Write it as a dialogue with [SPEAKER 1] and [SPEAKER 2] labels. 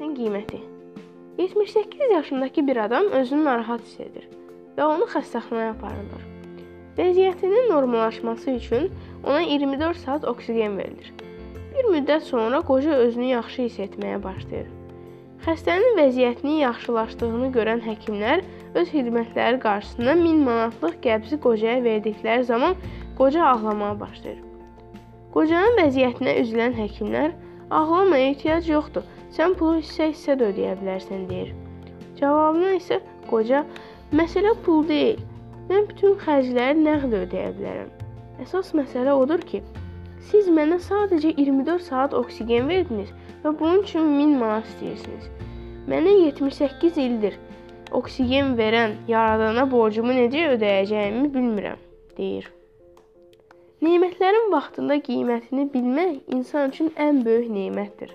[SPEAKER 1] qiyməti. 78 yaşındakı bir adam özünü narahat hiss edir və onu xəstəxanaya aparırlar. Vəziyyətinin normallaşması üçün ona 24 saat oksigen verilir. Bir müddət sonra qoca özünü yaxşı hiss etməyə başlayır. Xəstənin vəziyyətinin yaxşılaşdığını görən həkimlər öz xidmətləri qarşısında 1000 manatlıq qəbzi qocaya verdikləri zaman qoca ağlamağa başlayır. Qocanın vəziyyətinə üzülən həkimlər ağlamaya ehtiyac yoxdur. Sən pulu hissə-hissə də ödəyə bilərsən deyir. Cavabına isə qoca məsələ pul deyil. Mən bütün xərcləri nəqd ödəyə bilərəm. Əsas məsələ odur ki, siz mənə sadəcə 24 saat oksigen verdiniz və bunun üçün 1000 manat istəyirsiniz. Mənə 78 ildir oksigen verən yaradana borcumu necə ödəyəcəyimi bilmirəm, deyir. Nemətlərin vaxtında qiymətini bilmək insan üçün ən böyük nemətdir.